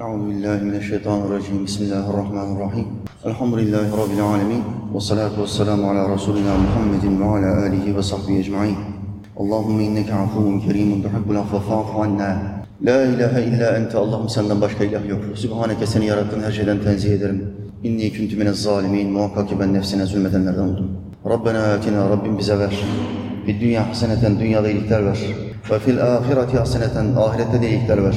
Euzu billahi mineşşeytanirracim. Bismillahirrahmanirrahim. Elhamdülillahi rabbil alamin. Ve salatu vesselamu ala resulina Muhammedin ve ala alihi ve sahbihi ecmaîn. Allahümme inneke afuvun kerimun tuhibbul afve fa'fu anna. La ilahe illa ente Allah'ım senden başka ilah yok. Sübhaneke seni yarattığın her şeyden tenzih ederim. İnni küntü minez zalimin. Muhakkak ki ben nefsine zulmedenlerden oldum. Rabbena atina Rabbim bize ver. Bir dünya haseneten dünyada iyilikler ver. Ve fil ahireti haseneten ahirette de iyilikler ver.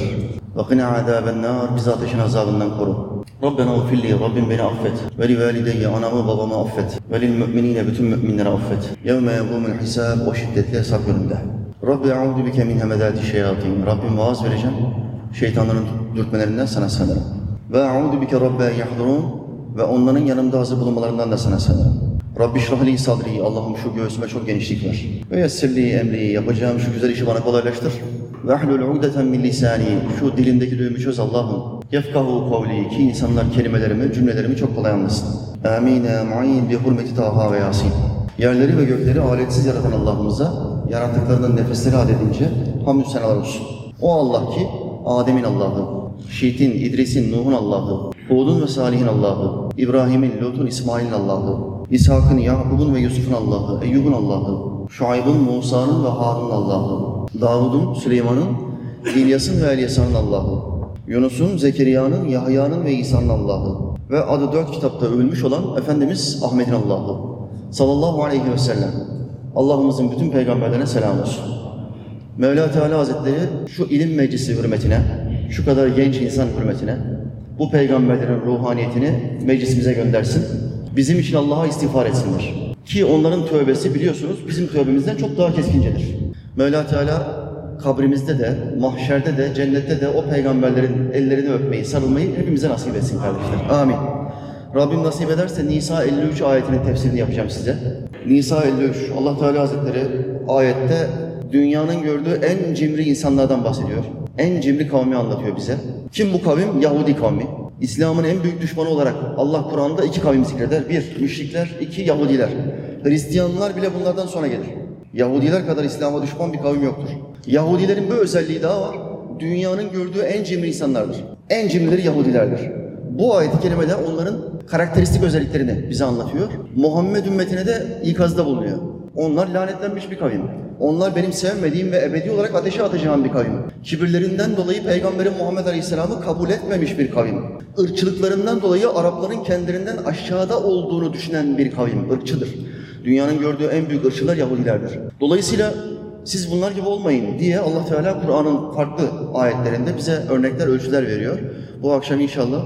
Qina azaben nar bizi ateşin azabından koru. Rabbena ufilli Rabbim beni affet. Ve li valideyye anamı babamı affet. Ve lil bütün müminleri affet. Yevme yevumul hisab o şiddetli hesap gününde. Rabbi eûzu bike min hemedâti şeyatîn. Rabbim vaaz vereceğim. Şeytanların dürtmelerinden sana sığınırım. Ve eûzu bike rabbe yahdurun. Ve onların yanımda hazır bulunmalarından da sana sığınırım. Rabbi şrahli sadri. Allah'ım şu göğsüme çok genişlik ver. Ve yessirli emri. Yapacağım şu güzel işi bana kolaylaştır. Ve ahlul ugdeten min lisani. Şu dilimdeki düğümü çöz Allah'ım. Yefkahu kavli. Ki insanlar kelimelerimi, cümlelerimi çok kolay anlasın. Amin. Mu'in bi hurmeti Taha ve. Yerleri ve gökleri aletsiz yaratan Allah'ımıza yarattıklarının nefesleri adedince hamdü senalar olsun. O Allah ki Adem'in Allah'ı, Şit'in, İdris'in, Nuh'un Allah'ı, Hud'un ve Salih'in Allah'ı, İbrahim'in, Lut'un, İsmail'in Allah'ı, İshak'ın, Yakub'un ve Yusuf'un Allah'ı, Eyyub'un Allah'ı, Şuayb'ın, Musa'nın ve Harun'un Allah'ı, Davud'un, Süleyman'ın, İlyas'ın ve Elyasa'nın Allah'ı, Yunus'un, Zekeriya'nın, Yahya'nın ve İsa'nın Allah'ı ve adı dört kitapta övülmüş olan Efendimiz Ahmet'in Allah'ı sallallahu aleyhi ve sellem. Allah'ımızın bütün peygamberlerine selam olsun. Mevla Teala Hazretleri şu ilim meclisi hürmetine, şu kadar genç insan hürmetine, bu peygamberlerin ruhaniyetini meclisimize göndersin. Bizim için Allah'a istiğfar etsinler. Ki onların tövbesi biliyorsunuz bizim tövbemizden çok daha keskincedir. Mevla Teala kabrimizde de, mahşerde de, cennette de o peygamberlerin ellerini öpmeyi, sarılmayı hepimize nasip etsin kardeşler. Amin. Rabbim nasip ederse Nisa 53 ayetinin tefsirini yapacağım size. Nisa 53, Allah Teala Hazretleri ayette dünyanın gördüğü en cimri insanlardan bahsediyor. En cimri kavmi anlatıyor bize. Kim bu kavim? Yahudi kavmi. İslam'ın en büyük düşmanı olarak Allah Kur'an'da iki kavim zikreder. Bir, müşrikler, iki, Yahudiler. Hristiyanlar bile bunlardan sonra gelir. Yahudiler kadar İslam'a düşman bir kavim yoktur. Yahudilerin bir özelliği daha var. Dünyanın gördüğü en cimri insanlardır. En cimrileri Yahudilerdir. Bu ayet-i kerimede onların karakteristik özelliklerini bize anlatıyor. Muhammed ümmetine de ikazda bulunuyor. Onlar lanetlenmiş bir kavim. Onlar benim sevmediğim ve ebedi olarak ateşe atacağım bir kavim. Kibirlerinden dolayı Peygamberin Muhammed Aleyhisselam'ı kabul etmemiş bir kavim. Irkçılıklarından dolayı Arapların kendilerinden aşağıda olduğunu düşünen bir kavim. Irkçıdır. Dünyanın gördüğü en büyük ırkçılar Yahudilerdir. Dolayısıyla siz bunlar gibi olmayın diye Allah Teala Kur'an'ın farklı ayetlerinde bize örnekler, ölçüler veriyor. Bu akşam inşallah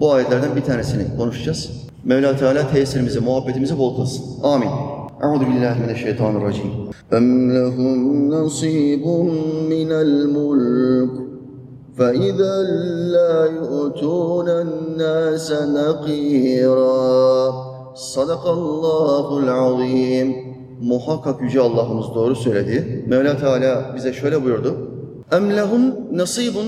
bu ayetlerden bir tanesini konuşacağız. Mevla Teala tesirimizi, muhabbetimizi bol kılsın. Amin. Euzu billahi mineşşeytanirracim. Em lehum nasibun minel mulk فَإِذَا لَا يُؤْتُونَ النَّاسَ نَقِيرًا صَدَقَ اللّٰهُ الْعَظِيمُ Muhakkak Yüce Allah'ımız doğru söyledi. Mevla Teala bize şöyle buyurdu. اَمْ لَهُمْ nasibun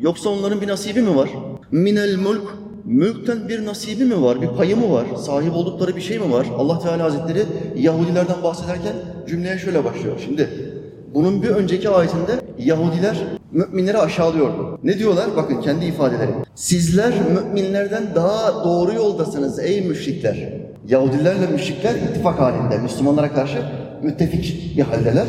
Yoksa onların bir nasibi mi var? Minel mulk Mülkten bir nasibi mi var, bir payı mı var, sahip oldukları bir şey mi var? Allah Teala Hazretleri Yahudilerden bahsederken cümleye şöyle başlıyor. Şimdi bunun bir önceki ayetinde Yahudiler müminleri aşağılıyordu. Ne diyorlar? Bakın kendi ifadeleri. Sizler müminlerden daha doğru yoldasınız ey müşrikler. Yahudilerle müşrikler ittifak halinde. Müslümanlara karşı müttefik bir haldeler.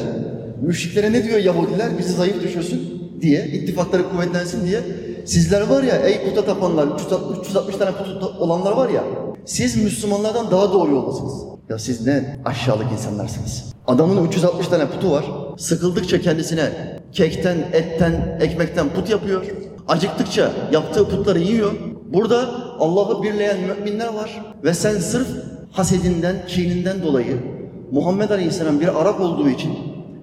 Müşriklere ne diyor Yahudiler? Bizi zayıf düşürsün diye, ittifakları kuvvetlensin diye Sizler var ya ey puta tapanlar, 360, 360 tane putu olanlar var ya, siz Müslümanlardan daha doğru yoldasınız. Ya siz ne aşağılık insanlarsınız. Adamın 360 tane putu var. Sıkıldıkça kendisine kekten, etten, ekmekten put yapıyor. Acıktıkça yaptığı putları yiyor. Burada Allah'ı birleyen müminler var. Ve sen sırf hasedinden, kininden dolayı Muhammed Aleyhisselam bir Arap olduğu için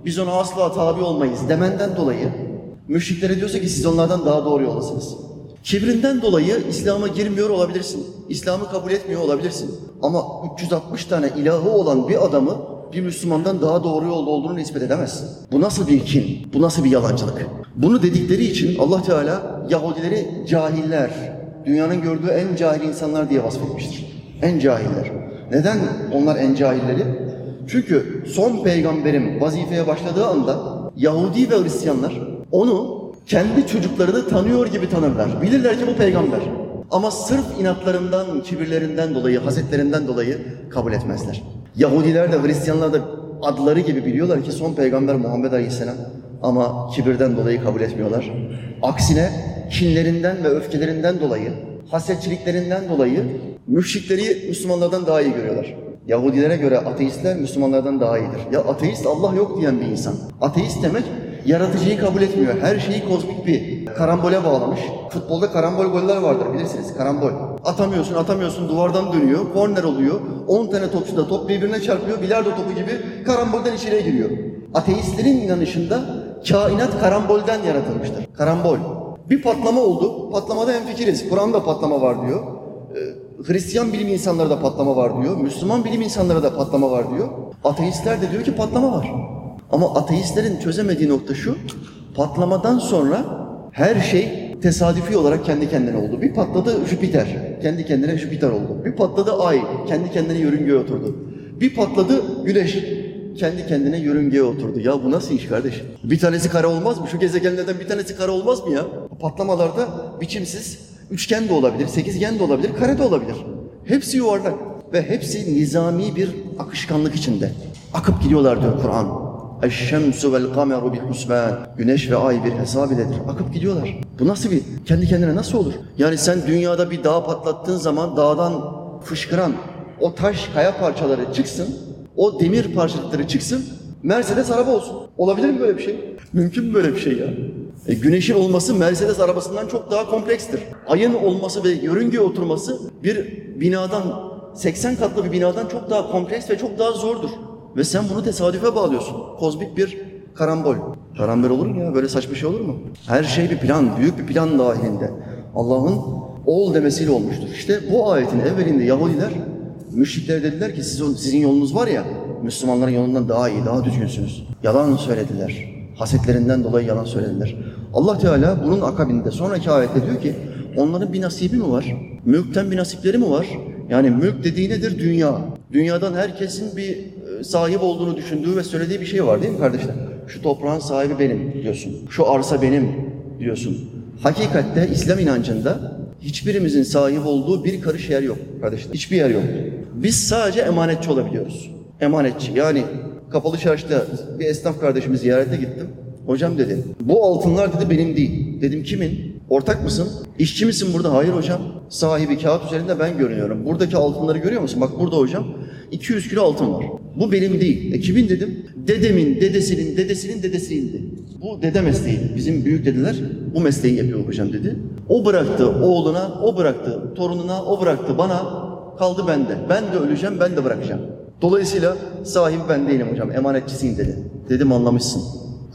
biz ona asla tabi olmayız demenden dolayı Müşriklere diyorsa ki siz onlardan daha doğru yoldasınız. Kibrinden dolayı İslam'a girmiyor olabilirsin. İslam'ı kabul etmiyor olabilirsin. Ama 360 tane ilahı olan bir adamı bir Müslümandan daha doğru yolda olduğunu nispet edemezsin. Bu nasıl bir kin? Bu nasıl bir yalancılık? Bunu dedikleri için Allah Teala Yahudileri cahiller, dünyanın gördüğü en cahil insanlar diye vasfetmiştir. En cahiller. Neden onlar en cahilleri? Çünkü son peygamberin vazifeye başladığı anda Yahudi ve Hristiyanlar onu Kendi çocuklarını tanıyor gibi tanırlar. Bilirler ki bu peygamber. Ama sırf inatlarından, kibirlerinden dolayı, hasetlerinden dolayı kabul etmezler. Yahudiler de Hristiyanlar da adları gibi biliyorlar ki son peygamber Muhammed Aleyhisselam ama kibirden dolayı kabul etmiyorlar. Aksine kinlerinden ve öfkelerinden dolayı, hasetçiliklerinden dolayı müşrikleri Müslümanlardan daha iyi görüyorlar. Yahudilere göre ateistler Müslümanlardan daha iyidir. Ya ateist Allah yok diyen bir insan. Ateist demek yaratıcıyı kabul etmiyor. Her şeyi kozmik bir karambole bağlamış. Futbolda karambol goller vardır bilirsiniz. Karambol. Atamıyorsun, atamıyorsun, duvardan dönüyor, korner oluyor. 10 tane topçu da top birbirine çarpıyor, bilardo topu gibi karambolden içeriye giriyor. Ateistlerin inanışında kainat karambolden yaratılmıştır. Karambol. Bir patlama oldu. Patlamada hemfikiriz. Kur'an'da patlama var diyor. Ee, Hristiyan bilim insanları da patlama var diyor. Müslüman bilim insanları da patlama var diyor. Ateistler de diyor ki patlama var. Ama ateistlerin çözemediği nokta şu. Patlamadan sonra her şey tesadüfi olarak kendi kendine oldu. Bir patladı Jüpiter. Kendi kendine Jüpiter oldu. Bir patladı Ay. Kendi kendine yörüngeye oturdu. Bir patladı Güneş. Kendi kendine yörüngeye oturdu. Ya bu nasıl iş kardeşim? Bir tanesi kare olmaz mı? Şu gezegenlerden bir tanesi kare olmaz mı ya? Patlamalarda biçimsiz üçgen de olabilir, sekizgen de olabilir, kare de olabilir. Hepsi yuvarlak ve hepsi nizami bir akışkanlık içinde. Akıp gidiyorlar diyor Kur'an. Eşşemsu vel kameru bil husban. Güneş ve ay bir hesab iledir. Akıp gidiyorlar. Bu nasıl bir, kendi kendine nasıl olur? Yani sen dünyada bir dağ patlattığın zaman dağdan fışkıran o taş kaya parçaları çıksın, o demir parçacıkları çıksın, Mercedes araba olsun. Olabilir mi böyle bir şey? Mümkün mü böyle bir şey ya? E, güneşin olması Mercedes arabasından çok daha komplekstir. Ayın olması ve yörüngeye oturması bir binadan, 80 katlı bir binadan çok daha kompleks ve çok daha zordur. Ve sen bunu tesadüfe bağlıyorsun. Kozmik bir karambol. Karambol olur mu ya? Böyle saçma şey olur mu? Her şey bir plan, büyük bir plan dahilinde. Allah'ın ol demesiyle olmuştur. İşte bu ayetin evvelinde Yahudiler, müşrikler dediler ki siz, sizin yolunuz var ya, Müslümanların yolundan daha iyi, daha düzgünsünüz. Yalan söylediler. Hasetlerinden dolayı yalan söylediler. Allah Teala bunun akabinde sonraki ayette diyor ki onların bir nasibi mi var? Mülkten bir nasipleri mi var? Yani mülk dediği nedir? Dünya. Dünyadan herkesin bir sahip olduğunu düşündüğü ve söylediği bir şey var değil mi kardeşler? Şu toprağın sahibi benim diyorsun. Şu arsa benim diyorsun. Hakikatte İslam inancında hiçbirimizin sahip olduğu bir karış yer yok kardeşler. Hiçbir yer yok. Biz sadece emanetçi olabiliyoruz. Emanetçi yani kapalı çarşıda bir esnaf kardeşimi ziyarete gittim. Hocam dedi bu altınlar dedi benim değil. Dedim kimin? Ortak mısın? İşçi misin burada? Hayır hocam. Sahibi kağıt üzerinde ben görünüyorum. Buradaki altınları görüyor musun? Bak burada hocam 200 kilo altın var. Bu benim değil. E kimin dedim? Dedemin, dedesinin, dedesinin dedesiydi. Bu dede mesleği. Bizim büyük dedeler bu mesleği yapıyor hocam dedi. O bıraktı oğluna, o bıraktı torununa, o bıraktı bana. Kaldı bende. Ben de öleceğim, ben de bırakacağım. Dolayısıyla sahibi ben değilim hocam, emanetçisiyim dedi. Dedim anlamışsın.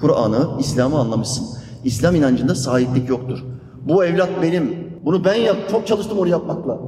Kur'an'ı, İslam'ı anlamışsın. İslam inancında sahiplik yoktur. Bu evlat benim. Bunu ben yap, çok çalıştım onu yapmakla.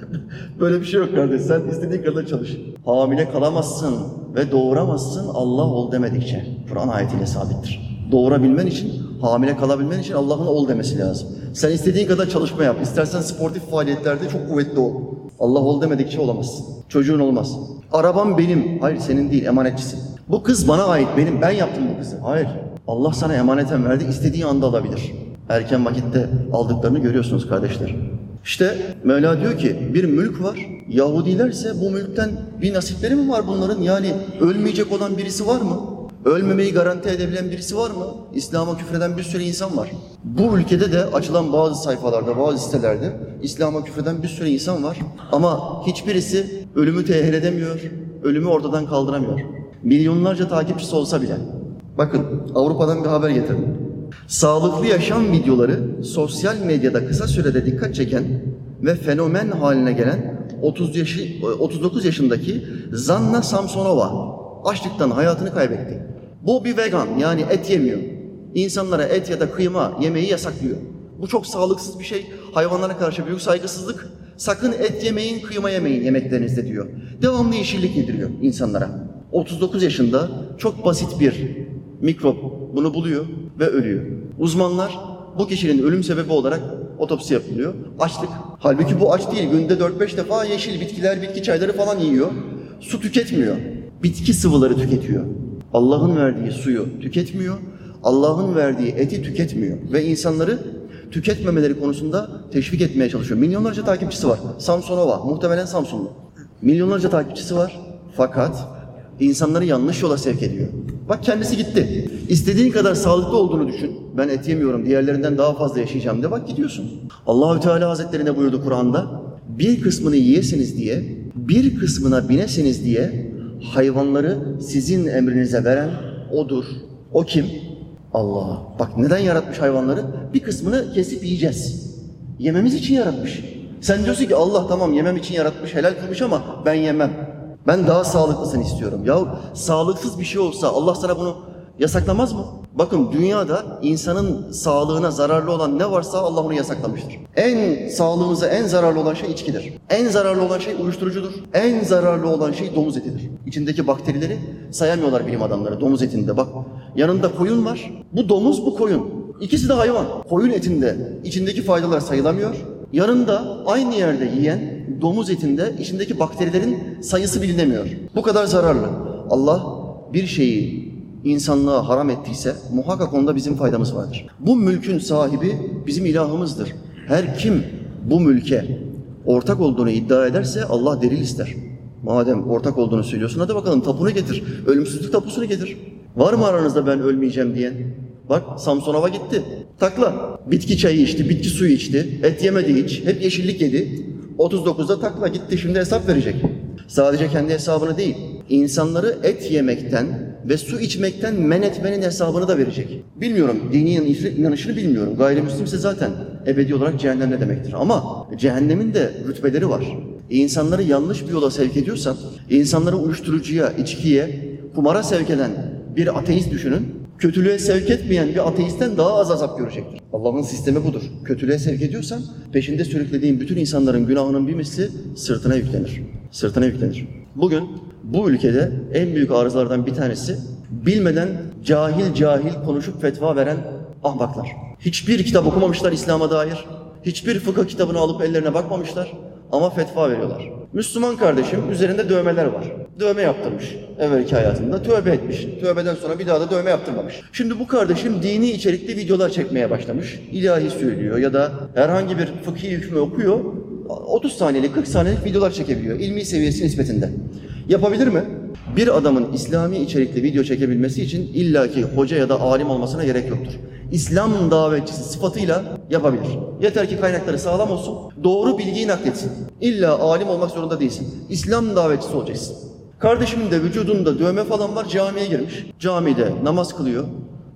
Böyle bir şey yok kardeş. Sen istediğin kadar çalış. Hamile kalamazsın ve doğuramazsın Allah ol demedikçe. Kur'an ayetiyle sabittir. Doğurabilmen için, hamile kalabilmen için Allah'ın ol demesi lazım. Sen istediğin kadar çalışma yap. İstersen sportif faaliyetlerde çok kuvvetli ol. Allah ol demedikçe olamazsın. Çocuğun olmaz. Arabam benim. Hayır senin değil, emanetçisin. Bu kız bana ait, benim. Ben yaptım bu kızı. Hayır. Allah sana emaneten verdi, istediği anda alabilir. Erken vakitte aldıklarını görüyorsunuz kardeşler. İşte Mevla diyor ki bir mülk var. Yahudilerse bu mülkten bir nasipleri mi var bunların? Yani ölmeyecek olan birisi var mı? Ölmemeyi garanti edebilen birisi var mı? İslam'a küfreden bir sürü insan var. Bu ülkede de açılan bazı sayfalarda, bazı sitelerde İslam'a küfreden bir sürü insan var. Ama hiçbirisi ölümü tehir edemiyor, ölümü ortadan kaldıramıyor. Milyonlarca takipçisi olsa bile. Bakın Avrupa'dan bir haber getirdim. Sağlıklı yaşam videoları sosyal medyada kısa sürede dikkat çeken ve fenomen haline gelen 30 yaşı, 39 yaşındaki Zanna Samsonova açlıktan hayatını kaybetti. Bu bir vegan yani et yemiyor. İnsanlara et ya da kıyma yemeyi yasaklıyor. Bu çok sağlıksız bir şey. Hayvanlara karşı büyük saygısızlık. Sakın et yemeyin, kıyma yemeyin yemeklerinizde diyor. Devamlı yeşillik yediriyor insanlara. 39 yaşında çok basit bir mikrop bunu buluyor ve ölüyor. Uzmanlar bu kişinin ölüm sebebi olarak otopsi yapılıyor. Açlık. Halbuki bu aç değil. Günde 4-5 defa yeşil bitkiler, bitki çayları falan yiyor. Su tüketmiyor. Bitki sıvıları tüketiyor. Allah'ın verdiği suyu tüketmiyor. Allah'ın verdiği eti tüketmiyor ve insanları tüketmemeleri konusunda teşvik etmeye çalışıyor. Milyonlarca takipçisi var. Samsonova, muhtemelen Samsunlu. Milyonlarca takipçisi var. Fakat insanları yanlış yola sevk ediyor. Bak kendisi gitti. İstediğin kadar sağlıklı olduğunu düşün. Ben et yemiyorum, diğerlerinden daha fazla yaşayacağım de bak gidiyorsun. Allahü Teala Hazretleri ne buyurdu Kur'an'da? Bir kısmını yiyesiniz diye, bir kısmına binesiniz diye hayvanları sizin emrinize veren odur. O kim? Allah. Bak neden yaratmış hayvanları? Bir kısmını kesip yiyeceğiz. Yememiz için yaratmış. Sen diyorsun ki Allah tamam yemem için yaratmış, helal kılmış ama ben yemem. Ben daha sağlıklısını istiyorum. Ya sağlıksız bir şey olsa Allah sana bunu yasaklamaz mı? Bakın dünyada insanın sağlığına zararlı olan ne varsa Allah onu yasaklamıştır. En sağlığımıza en zararlı olan şey içkidir. En zararlı olan şey uyuşturucudur. En zararlı olan şey domuz etidir. İçindeki bakterileri sayamıyorlar bilim adamları domuz etinde. Bak yanında koyun var. Bu domuz bu koyun. İkisi de hayvan. Koyun etinde içindeki faydalar sayılamıyor. Yanında aynı yerde yiyen domuz etinde içindeki bakterilerin sayısı bilinemiyor. Bu kadar zararlı. Allah bir şeyi insanlığa haram ettiyse muhakkak onda bizim faydamız vardır. Bu mülkün sahibi bizim ilahımızdır. Her kim bu mülke ortak olduğunu iddia ederse Allah delil ister. Madem ortak olduğunu söylüyorsun hadi bakalım tapunu getir. Ölümsüzlük tapusunu getir. Var mı aranızda ben ölmeyeceğim diyen? Bak Samsonova gitti. Takla. Bitki çayı içti, bitki suyu içti. Et yemedi hiç. Hep yeşillik yedi. 39'da takla gitti şimdi hesap verecek. Sadece kendi hesabını değil, insanları et yemekten ve su içmekten men etmenin hesabını da verecek. Bilmiyorum, dini inanışını bilmiyorum. Gayrimüslimse zaten ebedi olarak cehennem ne demektir. Ama cehennemin de rütbeleri var. İnsanları yanlış bir yola sevk ediyorsan, insanları uyuşturucuya, içkiye, kumara sevk eden bir ateist düşünün, kötülüğe sevk etmeyen bir ateistten daha az azap görecektir. Allah'ın sistemi budur. Kötülüğe sevk ediyorsan peşinde sürüklediğin bütün insanların günahının bir misli sırtına yüklenir. Sırtına yüklenir. Bugün bu ülkede en büyük arızalardan bir tanesi bilmeden cahil cahil konuşup fetva veren ahmaklar. Hiçbir kitap okumamışlar İslam'a dair. Hiçbir fıkıh kitabını alıp ellerine bakmamışlar ama fetva veriyorlar. Müslüman kardeşim üzerinde dövmeler var. Dövme yaptırmış evvelki hayatında. Tövbe etmiş. Tövbeden sonra bir daha da dövme yaptırmamış. Şimdi bu kardeşim dini içerikli videolar çekmeye başlamış. İlahi söylüyor ya da herhangi bir fıkhi hükmü okuyor. 30 saniyelik 40 saniyelik videolar çekebiliyor. İlmi seviyesi nispetinde. Yapabilir mi? Bir adamın İslami içerikli video çekebilmesi için illaki hoca ya da alim olmasına gerek yoktur. İslam davetçisi sıfatıyla yapabilir. Yeter ki kaynakları sağlam olsun, doğru bilgiyi nakletsin. İlla alim olmak zorunda değilsin. İslam davetçisi olacaksın. Kardeşimin de vücudunda dövme falan var, camiye girmiş. Camide namaz kılıyor.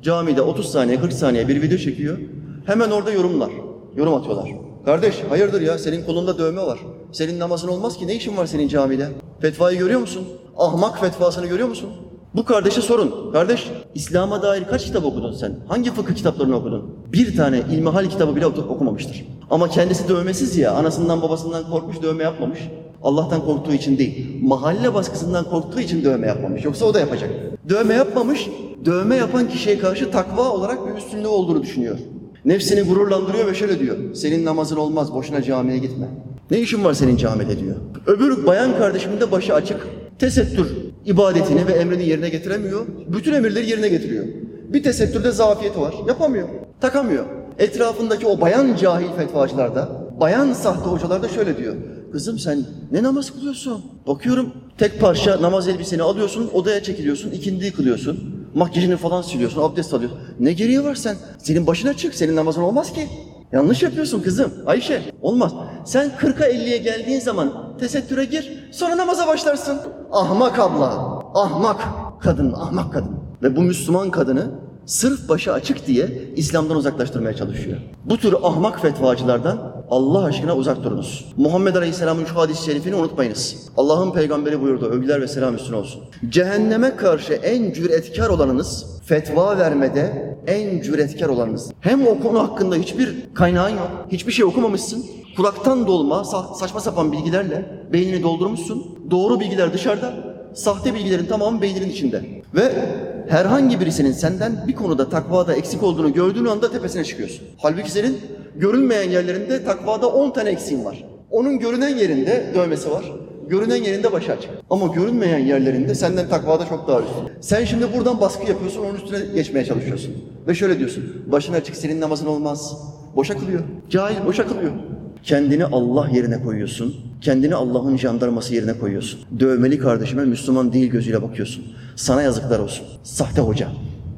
Camide 30 saniye, 40 saniye bir video çekiyor. Hemen orada yorumlar, yorum atıyorlar. Kardeş hayırdır ya senin kolunda dövme var. Senin namazın olmaz ki ne işin var senin camide? Fetvayı görüyor musun? Ahmak fetvasını görüyor musun? Bu kardeşe sorun. Kardeş, İslam'a dair kaç kitap okudun sen? Hangi fıkıh kitaplarını okudun? Bir tane ilmihal kitabı bile okumamıştır. Ama kendisi dövmesiz ya, anasından babasından korkmuş dövme yapmamış. Allah'tan korktuğu için değil, mahalle baskısından korktuğu için dövme yapmamış. Yoksa o da yapacak. Dövme yapmamış, dövme yapan kişiye karşı takva olarak bir üstünlüğü olduğunu düşünüyor. Nefsini gururlandırıyor ve şöyle diyor. Senin namazın olmaz, boşuna camiye gitme. Ne işin var senin camide diyor. Öbür bayan kardeşimin de başı açık. Tesettür ibadetini ve emrini yerine getiremiyor. Bütün emirleri yerine getiriyor. Bir tesettürde zafiyeti var. Yapamıyor. Takamıyor. Etrafındaki o bayan cahil fetvacılarda, bayan sahte hocalar da şöyle diyor. Kızım sen ne namaz kılıyorsun? Bakıyorum tek parça namaz elbiseni alıyorsun, odaya çekiliyorsun, ikindi kılıyorsun. Makyajını falan siliyorsun, abdest alıyorsun. Ne gereği var sen? Senin başına çık, senin namazın olmaz ki. Yanlış yapıyorsun kızım. Ayşe olmaz. Sen 40'a 50'ye geldiğin zaman tesettüre gir sonra namaza başlarsın. Ahmak abla, ahmak kadın, ahmak kadın. Ve bu Müslüman kadını sırf başı açık diye İslam'dan uzaklaştırmaya çalışıyor. Bu tür ahmak fetvacılardan Allah aşkına uzak durunuz. Muhammed Aleyhisselam'ın şu hadis-i şerifini unutmayınız. Allah'ın peygamberi buyurdu, övgüler ve selam üstüne olsun. Cehenneme karşı en cüretkar olanınız, fetva vermede en cüretkar olanınız. Hem o konu hakkında hiçbir kaynağın yok, hiçbir şey okumamışsın. Kulaktan dolma, sa- saçma sapan bilgilerle beynini doldurmuşsun. Doğru bilgiler dışarıda, sahte bilgilerin tamamı beyninin içinde. Ve herhangi birisinin senden bir konuda takvada eksik olduğunu gördüğün anda tepesine çıkıyorsun. Halbuki senin görünmeyen yerlerinde takvada 10 tane eksiğin var. Onun görünen yerinde dövmesi var. görünen yerinde başı açık. Ama görünmeyen yerlerinde senden takvada çok daha üstün. Sen şimdi buradan baskı yapıyorsun, onun üstüne geçmeye çalışıyorsun. Ve şöyle diyorsun, başın açık senin namazın olmaz. Boşa kılıyor. Cahil boşa kılıyor. Kendini Allah yerine koyuyorsun. Kendini Allah'ın jandarması yerine koyuyorsun. Dövmeli kardeşime Müslüman değil gözüyle bakıyorsun. Sana yazıklar olsun. Sahte hoca.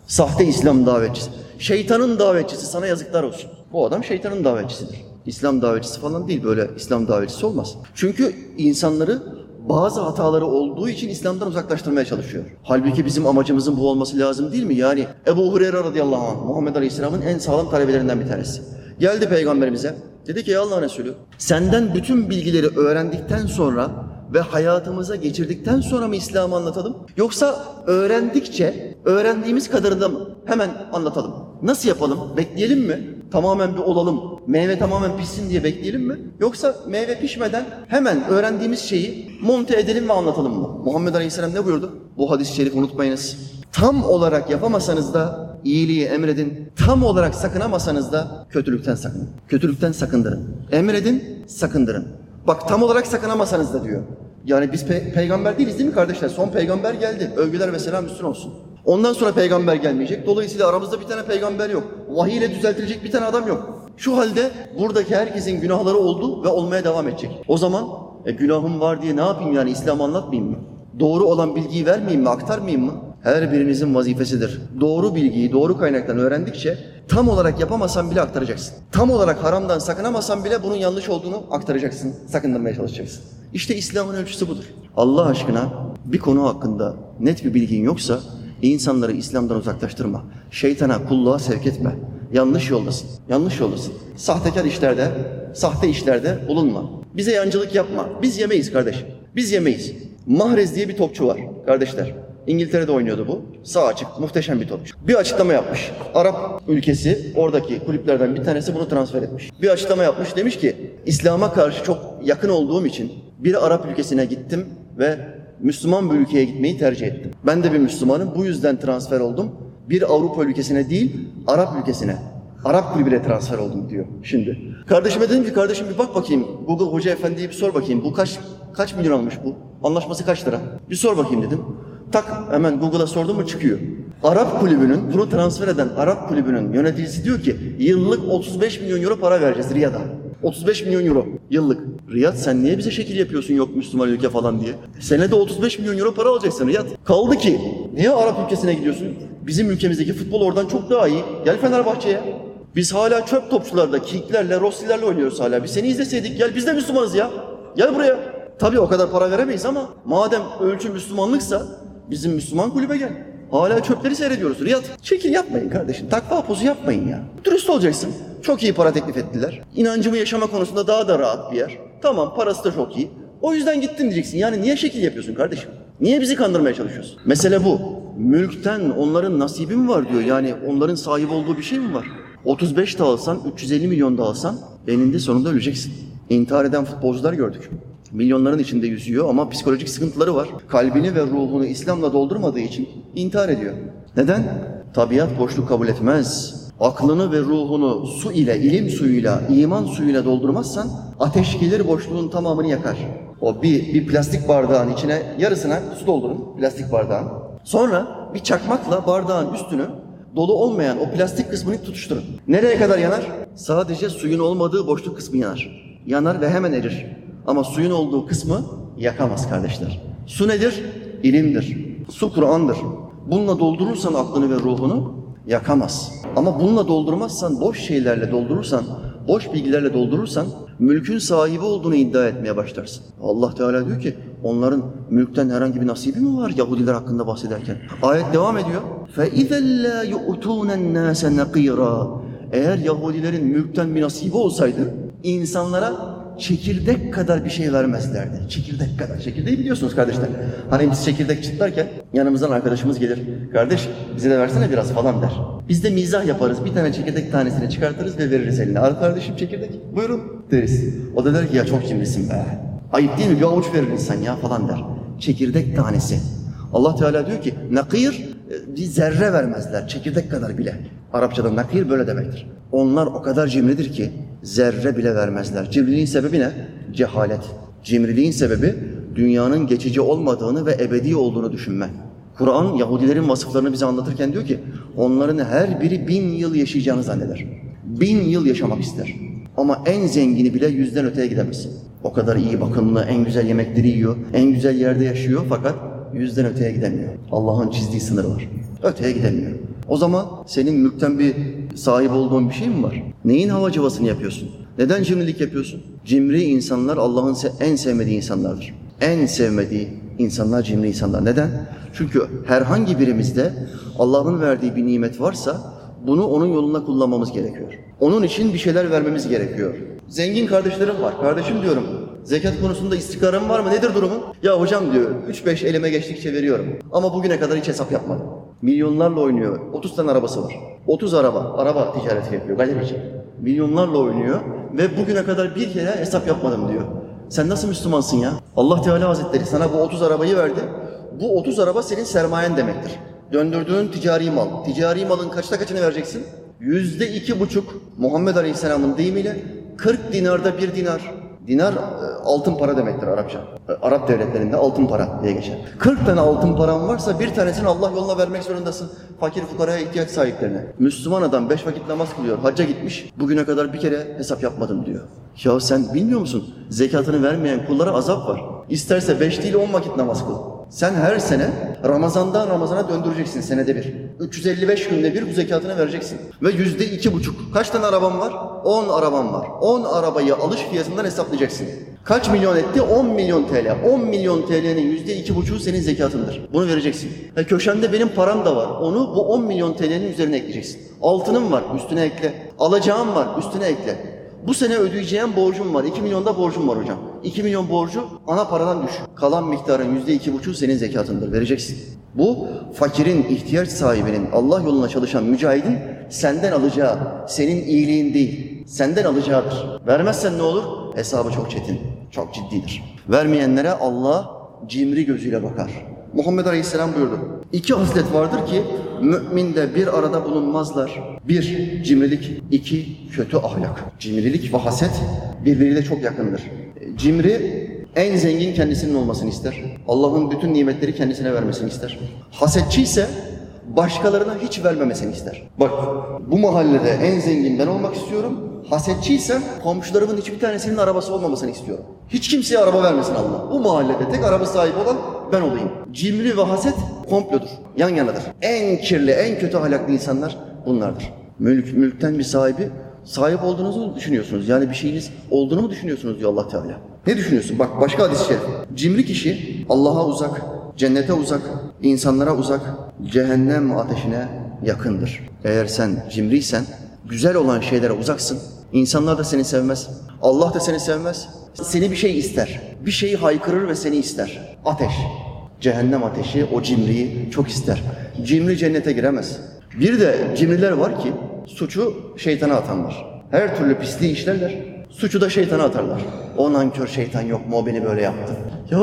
Sahte İslam davetçisi. Şeytanın davetçisi sana yazıklar olsun. Bu adam şeytanın davetçisidir. İslam davetçisi falan değil böyle İslam davetçisi olmaz. Çünkü insanları bazı hataları olduğu için İslam'dan uzaklaştırmaya çalışıyor. Halbuki bizim amacımızın bu olması lazım değil mi? Yani Ebu Hureyre radıyallahu anh Muhammed Aleyhisselam'ın en sağlam talebelerinden bir tanesi. Geldi peygamberimize. Dedi ki ey Allah'ın Resulü senden bütün bilgileri öğrendikten sonra ve hayatımıza geçirdikten sonra mı İslam'ı anlatalım? Yoksa öğrendikçe öğrendiğimiz kadarını da mı hemen anlatalım? Nasıl yapalım? Bekleyelim mi? Tamamen bir olalım. Meyve tamamen pişsin diye bekleyelim mi? Yoksa meyve pişmeden hemen öğrendiğimiz şeyi monte edelim ve anlatalım mı? Muhammed Aleyhisselam ne buyurdu? Bu hadis-i şerifi unutmayınız. Tam olarak yapamasanız da iyiliği emredin. Tam olarak sakınamasanız da kötülükten sakının. Kötülükten sakındırın. Emredin, sakındırın. Bak tam olarak sakınamasanız da diyor. Yani biz pe- peygamber değiliz değil mi kardeşler? Son peygamber geldi. Övgüler ve selam üstün olsun. Ondan sonra peygamber gelmeyecek. Dolayısıyla aramızda bir tane peygamber yok. Vahiy ile düzeltilecek bir tane adam yok. Şu halde buradaki herkesin günahları oldu ve olmaya devam edecek. O zaman e, günahım var diye ne yapayım yani İslam'ı anlatmayayım mı? Doğru olan bilgiyi vermeyeyim mi, aktarmayayım mı? Her birinizin vazifesidir. Doğru bilgiyi doğru kaynaktan öğrendikçe tam olarak yapamasan bile aktaracaksın. Tam olarak haramdan sakınamasan bile bunun yanlış olduğunu aktaracaksın, sakındırmaya çalışacaksın. İşte İslam'ın ölçüsü budur. Allah aşkına bir konu hakkında net bir bilgin yoksa insanları İslam'dan uzaklaştırma. Şeytana, kulluğa sevk etme. Yanlış yoldasın. Yanlış yoldasın. Sahtekar işlerde, sahte işlerde bulunma. Bize yancılık yapma. Biz yemeyiz kardeşim. Biz yemeyiz. Mahrez diye bir topçu var kardeşler. İngiltere'de oynuyordu bu. Sağ açık, muhteşem bir topçu. Bir açıklama yapmış. Arap ülkesi, oradaki kulüplerden bir tanesi bunu transfer etmiş. Bir açıklama yapmış. Demiş ki, İslam'a karşı çok yakın olduğum için bir Arap ülkesine gittim ve Müslüman bir ülkeye gitmeyi tercih ettim. Ben de bir Müslümanım. Bu yüzden transfer oldum. Bir Avrupa ülkesine değil, Arap ülkesine. Arap kulübüne transfer oldum diyor şimdi. Kardeşime dedim ki kardeşim bir bak bakayım Google Hoca Efendi'ye bir sor bakayım. Bu kaç kaç milyon almış bu? Anlaşması kaç lira? Bir sor bakayım dedim. Tak hemen Google'a sordum mu çıkıyor. Arap kulübünün bunu transfer eden Arap kulübünün yöneticisi diyor ki yıllık 35 milyon euro para vereceğiz Riyad'a. 35 milyon euro yıllık. Riyad sen niye bize şekil yapıyorsun yok Müslüman ülke falan diye. Senede 35 milyon euro para alacaksın Riyad. Kaldı ki niye Arap ülkesine gidiyorsun? Bizim ülkemizdeki futbol oradan çok daha iyi. Gel Fenerbahçe'ye. Biz hala çöp topçularda, kiklerle, rossilerle oynuyoruz hala. Biz seni izleseydik gel biz de Müslümanız ya. Gel buraya. Tabii o kadar para veremeyiz ama madem ölçü Müslümanlıksa bizim Müslüman kulübe gel. Hala çöpleri seyrediyoruz. Riyad çekil yapmayın kardeşim. Takva pozu yapmayın ya. Dürüst olacaksın. Çok iyi para teklif ettiler. İnancımı yaşama konusunda daha da rahat bir yer. Tamam parası da çok iyi. O yüzden gittim diyeceksin. Yani niye şekil yapıyorsun kardeşim? Niye bizi kandırmaya çalışıyorsun? Mesele bu. Mülkten onların nasibi mi var diyor. Yani onların sahip olduğu bir şey mi var? 35 da alsan, 350 milyon da alsan eninde sonunda öleceksin. İntihar eden futbolcular gördük. Milyonların içinde yüzüyor ama psikolojik sıkıntıları var. Kalbini ve ruhunu İslam'la doldurmadığı için intihar ediyor. Neden? Tabiat boşluk kabul etmez. Aklını ve ruhunu su ile, ilim suyuyla, iman suyuyla doldurmazsan ateş gelir boşluğun tamamını yakar. O bir, bir plastik bardağın içine yarısına su doldurun plastik bardağın. Sonra bir çakmakla bardağın üstünü dolu olmayan o plastik kısmını tutuşturun. Nereye kadar yanar? Sadece suyun olmadığı boşluk kısmı yanar. Yanar ve hemen erir. Ama suyun olduğu kısmı yakamaz kardeşler. Su nedir? İlimdir. Su Kur'an'dır. Bununla doldurursan aklını ve ruhunu yakamaz. Ama bununla doldurmazsan, boş şeylerle doldurursan, boş bilgilerle doldurursan mülkün sahibi olduğunu iddia etmeye başlarsın. Allah Teala diyor ki onların mülkten herhangi bir nasibi mi var Yahudiler hakkında bahsederken? Ayet devam ediyor. فَاِذَا لَا يُؤْتُونَ النَّاسَ نَقِيرًا Eğer Yahudilerin mülkten bir nasibi olsaydı insanlara çekirdek kadar bir şey vermezlerdi. Çekirdek kadar. Çekirdeği biliyorsunuz kardeşler. Hani biz çekirdek çıtlarken yanımızdan arkadaşımız gelir. Kardeş bize de versene biraz falan der. Biz de mizah yaparız. Bir tane çekirdek tanesini çıkartırız ve veririz eline. Al kardeşim çekirdek. Buyurun deriz. O da der ki ya çok cimrisin be. Ayıp değil mi? Bir avuç verir insan ya falan der. Çekirdek tanesi. Allah Teala diyor ki nakir e, bir zerre vermezler. Çekirdek kadar bile. Arapçada nakir böyle demektir. Onlar o kadar cimridir ki zerre bile vermezler. Cimriliğin sebebi ne? Cehalet. Cimriliğin sebebi dünyanın geçici olmadığını ve ebedi olduğunu düşünme. Kur'an Yahudilerin vasıflarını bize anlatırken diyor ki onların her biri bin yıl yaşayacağını zanneder. Bin yıl yaşamak ister. Ama en zengini bile yüzden öteye gidemez. O kadar iyi bakımlı, en güzel yemekleri yiyor, en güzel yerde yaşıyor fakat yüzden öteye gidemiyor. Allah'ın çizdiği sınır var. Öteye gidemiyor. O zaman senin mülkten bir sahip olduğun bir şey mi var? Neyin havacıvasını yapıyorsun? Neden cimrilik yapıyorsun? Cimri insanlar Allah'ın en sevmediği insanlardır. En sevmediği insanlar cimri insanlar. Neden? Çünkü herhangi birimizde Allah'ın verdiği bir nimet varsa bunu onun yoluna kullanmamız gerekiyor. Onun için bir şeyler vermemiz gerekiyor. Zengin kardeşlerim var. Kardeşim diyorum. Zekat konusunda istikrarın var mı? Nedir durumun? Ya hocam diyor 3-5 elime geçtikçe veriyorum. Ama bugüne kadar hiç hesap yapmadım. Milyonlarla oynuyor. 30 tane arabası var. 30 araba. Araba ticareti yapıyor. Galerici. Milyonlarla oynuyor ve bugüne kadar bir kere hesap yapmadım diyor. Sen nasıl Müslümansın ya? Allah Teala Hazretleri sana bu 30 arabayı verdi. Bu 30 araba senin sermayen demektir. Döndürdüğün ticari mal. Ticari malın kaçta kaçını vereceksin? Yüzde iki buçuk Muhammed Aleyhisselam'ın deyimiyle 40 dinarda bir dinar. Dinar e, altın para demektir Arapça. E, Arap devletlerinde altın para diye geçer. 40 tane altın paran varsa bir tanesini Allah yoluna vermek zorundasın. Fakir fukaraya ihtiyaç sahiplerine. Müslüman adam beş vakit namaz kılıyor. Hacca gitmiş. Bugüne kadar bir kere hesap yapmadım diyor. Ya sen bilmiyor musun? Zekatını vermeyen kullara azap var. İsterse beş değil on vakit namaz kıl. Sen her sene Ramazan'dan Ramazan'a döndüreceksin senede bir. 355 günde bir bu zekatını vereceksin. Ve yüzde iki buçuk. Kaç tane araban var? 10 araban var. 10 arabayı alış fiyatından hesaplayacaksın. Kaç milyon etti? 10 milyon TL. 10 milyon TL'nin yüzde iki buçuğu senin zekatındır. Bunu vereceksin. E köşende benim param da var. Onu bu 10 milyon TL'nin üzerine ekleyeceksin. Altınım var üstüne ekle. Alacağım var üstüne ekle. Bu sene ödeyeceğim borcum var. 2 milyonda borcum var hocam. 2 milyon borcu ana paradan düş. Kalan miktarın yüzde iki buçuğu senin zekatındır. Vereceksin. Bu fakirin, ihtiyaç sahibinin, Allah yoluna çalışan mücahidin senden alacağı, senin iyiliğin değil, senden alacağıdır. Vermezsen ne olur? Hesabı çok çetin, çok ciddidir. Vermeyenlere Allah cimri gözüyle bakar. Muhammed Aleyhisselam buyurdu. İki haslet vardır ki müminde bir arada bulunmazlar. Bir, cimrilik. iki kötü ahlak. Cimrilik ve haset birbiriyle çok yakındır. Cimri en zengin kendisinin olmasını ister. Allah'ın bütün nimetleri kendisine vermesini ister. Hasetçi ise başkalarına hiç vermemesini ister. Bak bu mahallede en zengin ben olmak istiyorum. Hasetçiysem komşularımın hiçbir tanesinin arabası olmamasını istiyorum. Hiç kimseye araba vermesin Allah. Bu mahallede tek araba sahibi olan ben olayım. Cimri ve haset komplodur. Yan yanadır. En kirli, en kötü ahlaklı insanlar bunlardır. Mülk, mülkten bir sahibi sahip olduğunuzu düşünüyorsunuz? Yani bir şeyiniz olduğunu mu düşünüyorsunuz diyor Allah Teala. Ne düşünüyorsun? Bak başka hadis-i şerif. Cimri kişi Allah'a uzak, cennete uzak, insanlara uzak, cehennem ateşine yakındır. Eğer sen cimriysen, güzel olan şeylere uzaksın, insanlar da seni sevmez, Allah da seni sevmez. Seni bir şey ister, bir şeyi haykırır ve seni ister. Ateş, cehennem ateşi o cimriyi çok ister. Cimri cennete giremez. Bir de cimriler var ki suçu şeytana atanlar. Her türlü pisliği işlerler. Suçu da şeytana atarlar. O nankör şeytan yok mu o beni böyle yaptı. Ya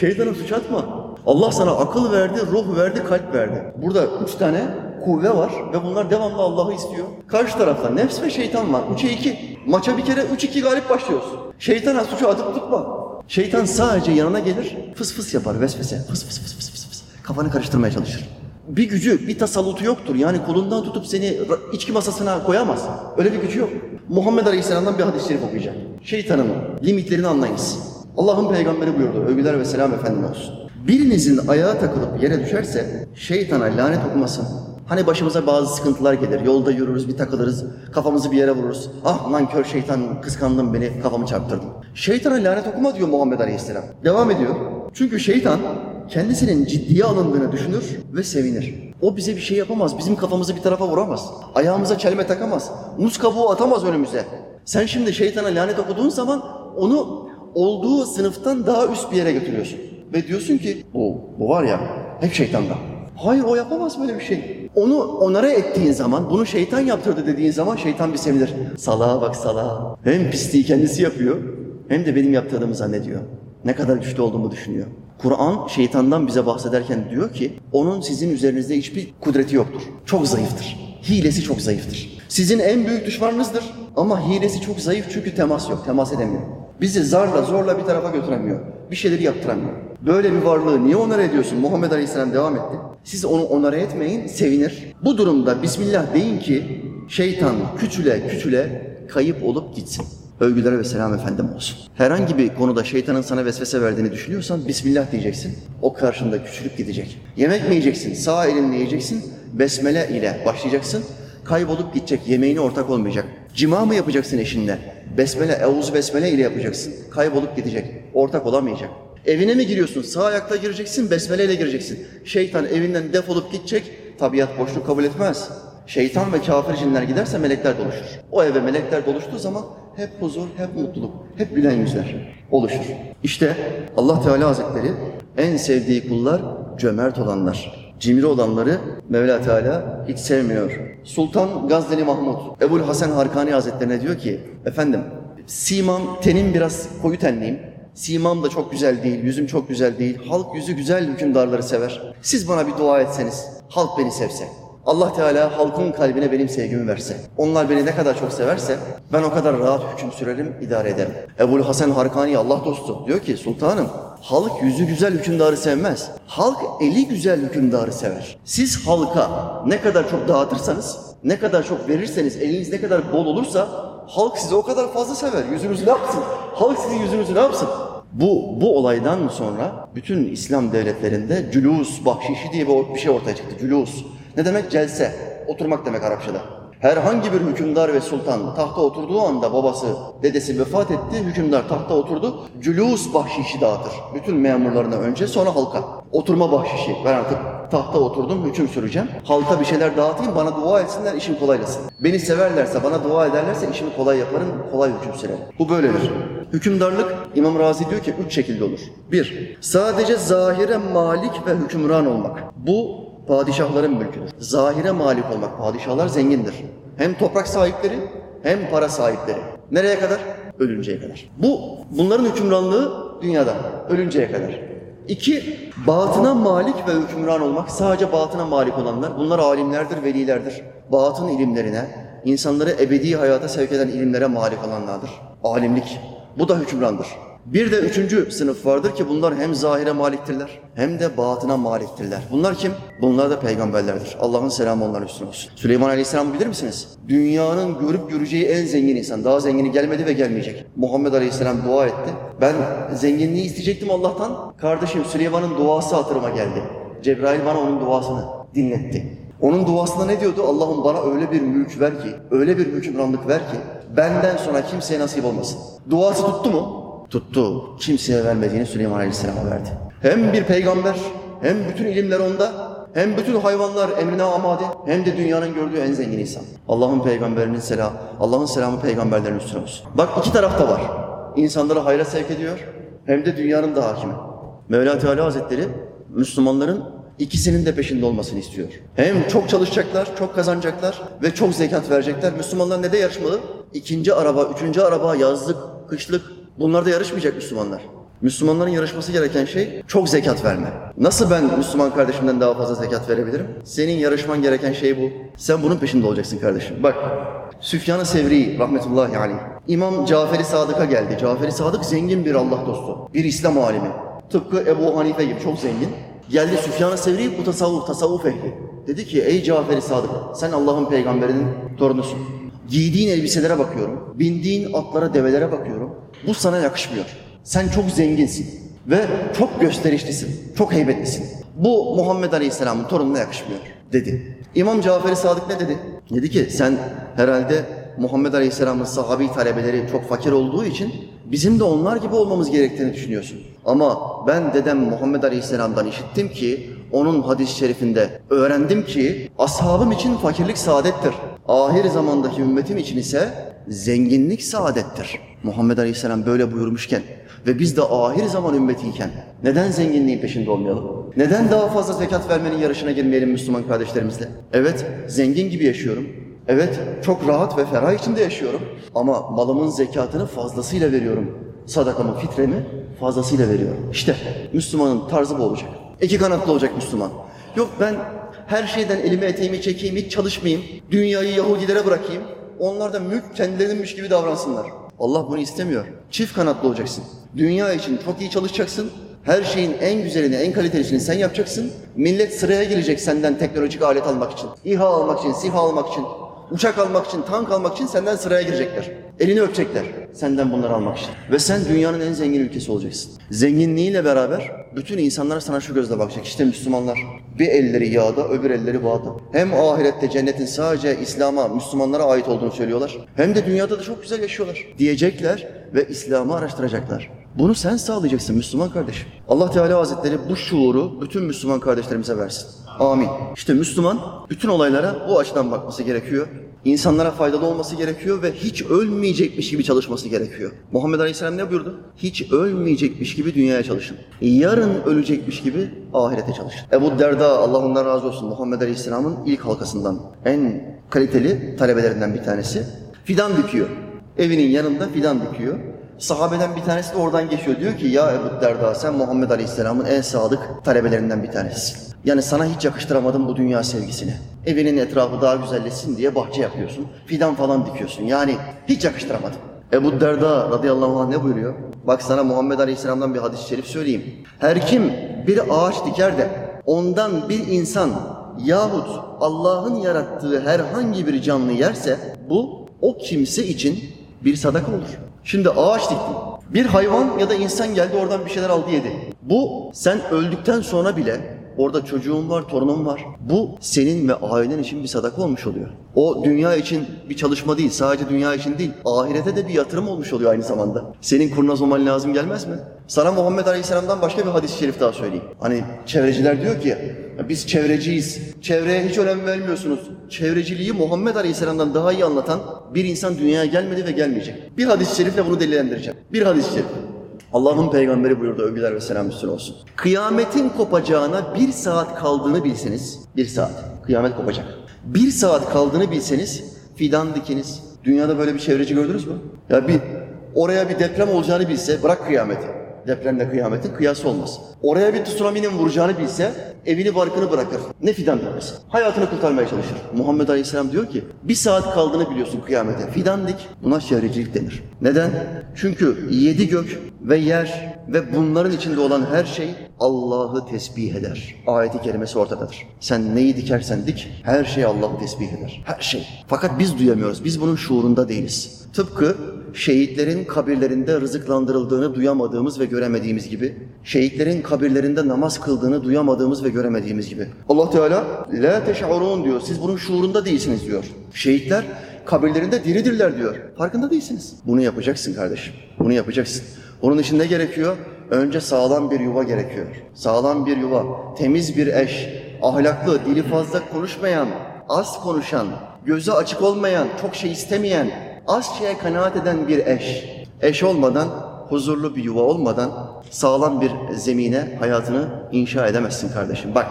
şeytana suç atma. Allah sana akıl verdi, ruh verdi, kalp verdi. Burada üç tane kuvve var ve bunlar devamlı Allah'ı istiyor. Karşı tarafta nefs ve şeytan var. Üçe iki. Maça bir kere üç iki galip başlıyorsun. Şeytana suçu atıp tutma. Şeytan sadece yanına gelir, fıs fıs yapar vesvese. Fıs fıs fıs fıs fıs fıs. Kafanı karıştırmaya çalışır. Bir gücü, bir tasallutu yoktur. Yani kolundan tutup seni içki masasına koyamaz. Öyle bir gücü yok. Muhammed Aleyhisselam'dan bir hadis-i şerif okuyacağım. Şeytanın limitlerini anlayınız. Allah'ın peygamberi buyurdu. Övgüler ve selam efendim olsun. Birinizin ayağa takılıp yere düşerse şeytana lanet okumasın. Hani başımıza bazı sıkıntılar gelir. Yolda yürürüz, bir takılırız, kafamızı bir yere vururuz. Ah lan kör şeytan kıskandın beni, kafamı çarptırdın. Şeytana lanet okuma diyor Muhammed Aleyhisselam. Devam ediyor. Çünkü şeytan kendisinin ciddiye alındığını düşünür ve sevinir. O bize bir şey yapamaz, bizim kafamızı bir tarafa vuramaz. Ayağımıza çelme takamaz, muz kabuğu atamaz önümüze. Sen şimdi şeytana lanet okuduğun zaman onu olduğu sınıftan daha üst bir yere götürüyorsun. Ve diyorsun ki bu, bu var ya hep şeytanda. Hayır o yapamaz böyle bir şey. Onu onara ettiğin zaman, bunu şeytan yaptırdı dediğin zaman şeytan bir sevinir. Salağa bak salağa. Hem pisliği kendisi yapıyor hem de benim yaptırdığımı zannediyor. Ne kadar güçlü olduğumu düşünüyor. Kur'an şeytandan bize bahsederken diyor ki onun sizin üzerinizde hiçbir kudreti yoktur. Çok zayıftır. Hilesi çok zayıftır. Sizin en büyük düşmanınızdır ama hilesi çok zayıf çünkü temas yok, temas edemiyor. Bizi zarla zorla bir tarafa götüremiyor. Bir şeyleri yaptıramıyor. Böyle bir varlığı niye onara ediyorsun? Muhammed Aleyhisselam devam etti. Siz onu onara etmeyin, sevinir. Bu durumda Bismillah deyin ki şeytan küçüle küçüle kayıp olup gitsin. Övgüler ve selam efendim olsun. Herhangi bir konuda şeytanın sana vesvese verdiğini düşünüyorsan Bismillah diyeceksin. O karşında küçülüp gidecek. Yemek mi yiyeceksin? Sağ elinle yiyeceksin. Besmele ile başlayacaksın. Kaybolup gidecek. Yemeğine ortak olmayacak. Cima mı yapacaksın eşinle? Besmele, Eûzü Besmele ile yapacaksın. Kaybolup gidecek. Ortak olamayacak. Evine mi giriyorsun? Sağ ayakla gireceksin, besmele ile gireceksin. Şeytan evinden defolup gidecek. Tabiat boşluk kabul etmez. Şeytan ve kafir cinler giderse melekler doluşur. O eve melekler doluştuğu zaman hep huzur, hep mutluluk, hep gülen yüzler oluşur. İşte Allah Teala Hazretleri en sevdiği kullar cömert olanlar. Cimri olanları Mevla Teala hiç sevmiyor. Sultan Gazneli Mahmud, Ebul Hasan Harkani Hazretlerine diyor ki, efendim simam tenim biraz koyu tenliyim. Simam da çok güzel değil, yüzüm çok güzel değil. Halk yüzü güzel hükümdarları sever. Siz bana bir dua etseniz, halk beni sevse. Allah Teala halkın kalbine benim sevgimi verse. Onlar beni ne kadar çok severse ben o kadar rahat hüküm sürerim, idare ederim. Ebul Hasan Harkani Allah dostu diyor ki sultanım halk yüzü güzel hükümdarı sevmez. Halk eli güzel hükümdarı sever. Siz halka ne kadar çok dağıtırsanız, ne kadar çok verirseniz, eliniz ne kadar bol olursa halk sizi o kadar fazla sever. Yüzünüzü ne yapsın? Halk sizin yüzünüzü ne yapsın? Bu, bu olaydan sonra bütün İslam devletlerinde cülus bahşişi diye bir şey ortaya çıktı. Cülus. Ne demek? Celse. Oturmak demek Arapçada. Herhangi bir hükümdar ve sultan tahta oturduğu anda babası, dedesi vefat etti, hükümdar tahta oturdu. Cülus bahşişi dağıtır. Bütün memurlarına önce sonra halka. Oturma bahşişi. Ben artık tahta oturdum, hüküm süreceğim. Halka bir şeyler dağıtayım, bana dua etsinler, işim kolaylasın. Beni severlerse, bana dua ederlerse işimi kolay yaparım, kolay hüküm sürerim. Bu böyledir. Hükümdarlık, İmam Razi diyor ki üç şekilde olur. Bir, sadece zahire malik ve hükümran olmak. Bu padişahların mülküdür. Zahire malik olmak, padişahlar zengindir. Hem toprak sahipleri hem para sahipleri. Nereye kadar? Ölünceye kadar. Bu, bunların hükümranlığı dünyada, ölünceye kadar. İki, batına malik ve hükümran olmak. Sadece batına malik olanlar, bunlar alimlerdir, velilerdir. Batın ilimlerine, insanları ebedi hayata sevk eden ilimlere malik olanlardır. Alimlik. Bu da hükümrandır. Bir de üçüncü sınıf vardır ki bunlar hem zahire maliktirler hem de batına maliktirler. Bunlar kim? Bunlar da peygamberlerdir. Allah'ın selamı onların üstüne olsun. Süleyman Aleyhisselam'ı bilir misiniz? Dünyanın görüp göreceği en zengin insan. Daha zengini gelmedi ve gelmeyecek. Muhammed Aleyhisselam dua etti. Ben zenginliği isteyecektim Allah'tan. Kardeşim Süleyman'ın duası hatırıma geldi. Cebrail bana onun duasını dinletti. Onun duasında ne diyordu? Allah'ım bana öyle bir mülk ver ki, öyle bir hükümranlık ver ki benden sonra kimseye nasip olmasın. Duası tuttu mu? Tuttu. Kimseye vermediğini Süleyman Aleyhisselam'a verdi. Hem bir peygamber, hem bütün ilimler onda, hem bütün hayvanlar emrine amade, hem de dünyanın gördüğü en zengin insan. Allah'ın peygamberinin selamı, Allah'ın selamı peygamberlerin üstüne olsun. Bak iki tarafta var. İnsanları hayra sevk ediyor, hem de dünyanın da hakimi. Mevla Teala Hazretleri Müslümanların ikisinin de peşinde olmasını istiyor. Hem çok çalışacaklar, çok kazanacaklar ve çok zekat verecekler. Müslümanlar ne de yarışmalı? İkinci araba, üçüncü araba, yazlık, kışlık bunlarda yarışmayacak Müslümanlar. Müslümanların yarışması gereken şey çok zekat verme. Nasıl ben Müslüman kardeşimden daha fazla zekat verebilirim? Senin yarışman gereken şey bu. Sen bunun peşinde olacaksın kardeşim. Bak Süfyan-ı Sevri rahmetullahi aleyh. İmam Caferi Sadık'a geldi. Caferi Sadık zengin bir Allah dostu. Bir İslam alimi. Tıpkı Ebu Hanife gibi çok zengin. Geldi Süfyan-ı Sevri bu tasavvuf, tasavvuf ehli. Dedi ki ey Caferi Sadık sen Allah'ın peygamberinin torunusun. Giydiğin elbiselere bakıyorum. Bindiğin atlara, develere bakıyorum. Bu sana yakışmıyor. Sen çok zenginsin ve çok gösterişlisin, çok heybetlisin. Bu Muhammed Aleyhisselam'ın torununa yakışmıyor dedi. İmam Cafer-i Sadık ne dedi? Dedi ki sen herhalde Muhammed Aleyhisselam'ın sahabi talebeleri çok fakir olduğu için bizim de onlar gibi olmamız gerektiğini düşünüyorsun. Ama ben dedem Muhammed Aleyhisselam'dan işittim ki onun hadis-i şerifinde öğrendim ki ashabım için fakirlik saadettir. Ahir zamandaki ümmetim için ise zenginlik saadettir. Muhammed Aleyhisselam böyle buyurmuşken ve biz de ahir zaman ümmetiyken neden zenginliğin peşinde olmayalım? Neden daha fazla zekat vermenin yarışına girmeyelim Müslüman kardeşlerimizle? Evet, zengin gibi yaşıyorum. Evet, çok rahat ve ferah içinde yaşıyorum. Ama malımın zekatını fazlasıyla veriyorum. Sadakamı, fitremi fazlasıyla veriyorum. İşte Müslümanın tarzı bu olacak. İki kanatlı olacak Müslüman. Yok ben her şeyden elimi eteğimi çekeyim, hiç çalışmayayım. Dünyayı Yahudilere bırakayım. Onlar da mülk kendilerinmiş gibi davransınlar. Allah bunu istemiyor. Çift kanatlı olacaksın. Dünya için çok iyi çalışacaksın. Her şeyin en güzelini, en kalitelisini sen yapacaksın. Millet sıraya girecek senden teknolojik alet almak için. İHA almak için, SİHA almak için. Uçak almak için, tank almak için senden sıraya girecekler. Elini öpecekler senden bunları almak için. Ve sen dünyanın en zengin ülkesi olacaksın. Zenginliğiyle beraber bütün insanlar sana şu gözle bakacak. İşte Müslümanlar. Bir elleri yağda, öbür elleri bağda. Hem ahirette cennetin sadece İslam'a, Müslümanlara ait olduğunu söylüyorlar. Hem de dünyada da çok güzel yaşıyorlar. Diyecekler ve İslam'ı araştıracaklar. Bunu sen sağlayacaksın Müslüman kardeşim. Allah Teala Hazretleri bu şuuru bütün Müslüman kardeşlerimize versin. Amin. İşte Müslüman bütün olaylara bu açıdan bakması gerekiyor. İnsanlara faydalı olması gerekiyor ve hiç ölmeyecekmiş gibi çalışması gerekiyor. Muhammed Aleyhisselam ne buyurdu? Hiç ölmeyecekmiş gibi dünyaya çalışın. Yarın ölecekmiş gibi ahirete çalışın. Ebu Derda Allah ondan razı olsun Muhammed Aleyhisselam'ın ilk halkasından en kaliteli talebelerinden bir tanesi. Fidan dikiyor. Evinin yanında fidan dikiyor. Sahabeden bir tanesi de oradan geçiyor. Diyor ki ya Ebu Derda sen Muhammed Aleyhisselam'ın en sadık talebelerinden bir tanesisin. Yani sana hiç yakıştıramadım bu dünya sevgisini. Evinin etrafı daha güzelleşsin diye bahçe yapıyorsun. Fidan falan dikiyorsun. Yani hiç yakıştıramadım. Ebu Derda radıyallahu anh ne buyuruyor? Bak sana Muhammed Aleyhisselam'dan bir hadis-i şerif söyleyeyim. Her kim bir ağaç diker de ondan bir insan yahut Allah'ın yarattığı herhangi bir canlı yerse bu o kimse için bir sadaka olur. Şimdi ağaç diktin. Bir hayvan ya da insan geldi oradan bir şeyler aldı yedi. Bu sen öldükten sonra bile orada çocuğun var, torunun var. Bu senin ve ailen için bir sadaka olmuş oluyor. O dünya için bir çalışma değil, sadece dünya için değil, ahirete de bir yatırım olmuş oluyor aynı zamanda. Senin kurnaz olman lazım gelmez mi? Sana Muhammed Aleyhisselam'dan başka bir hadis-i şerif daha söyleyeyim. Hani çevreciler diyor ki, biz çevreciyiz, çevreye hiç önem vermiyorsunuz. Çevreciliği Muhammed Aleyhisselam'dan daha iyi anlatan bir insan dünyaya gelmedi ve gelmeyecek. Bir hadis-i şerifle bunu delillendireceğim. Bir hadis-i şerif. Allah'ın peygamberi buyurdu övgüler ve selam üstüne olsun. Kıyametin kopacağına bir saat kaldığını bilseniz, bir saat, kıyamet kopacak. Bir saat kaldığını bilseniz fidan dikiniz. Dünyada böyle bir çevreci gördünüz mü? Ya bir oraya bir deprem olacağını bilse bırak kıyameti. Depremle kıyametin kıyası olmaz. Oraya bir tsunami'nin vuracağını bilse evini barkını bırakır. Ne fidan dikmesi. Hayatını kurtarmaya çalışır. Muhammed Aleyhisselam diyor ki bir saat kaldığını biliyorsun kıyamete. Fidan dik. Buna şehricilik denir. Neden? Çünkü yedi gök ve yer ve bunların içinde olan her şey Allah'ı tesbih eder. Ayeti kerimesi ortadadır. Sen neyi dikersen dik her şey Allah'ı tesbih eder. Her şey. Fakat biz duyamıyoruz. Biz bunun şuurunda değiliz. Tıpkı şehitlerin kabirlerinde rızıklandırıldığını duyamadığımız ve göremediğimiz gibi, şehitlerin kabirlerinde namaz kıldığını duyamadığımız ve göremediğimiz gibi. Allah Teala la teş'urun diyor. Siz bunun şuurunda değilsiniz diyor. Şehitler kabirlerinde diridirler diyor. Farkında değilsiniz. Bunu yapacaksın kardeşim. Bunu yapacaksın. Onun için ne gerekiyor? Önce sağlam bir yuva gerekiyor. Sağlam bir yuva, temiz bir eş, ahlaklı, dili fazla konuşmayan, az konuşan, gözü açık olmayan, çok şey istemeyen, az şeye kanaat eden bir eş. Eş olmadan, huzurlu bir yuva olmadan sağlam bir zemine hayatını inşa edemezsin kardeşim. Bak,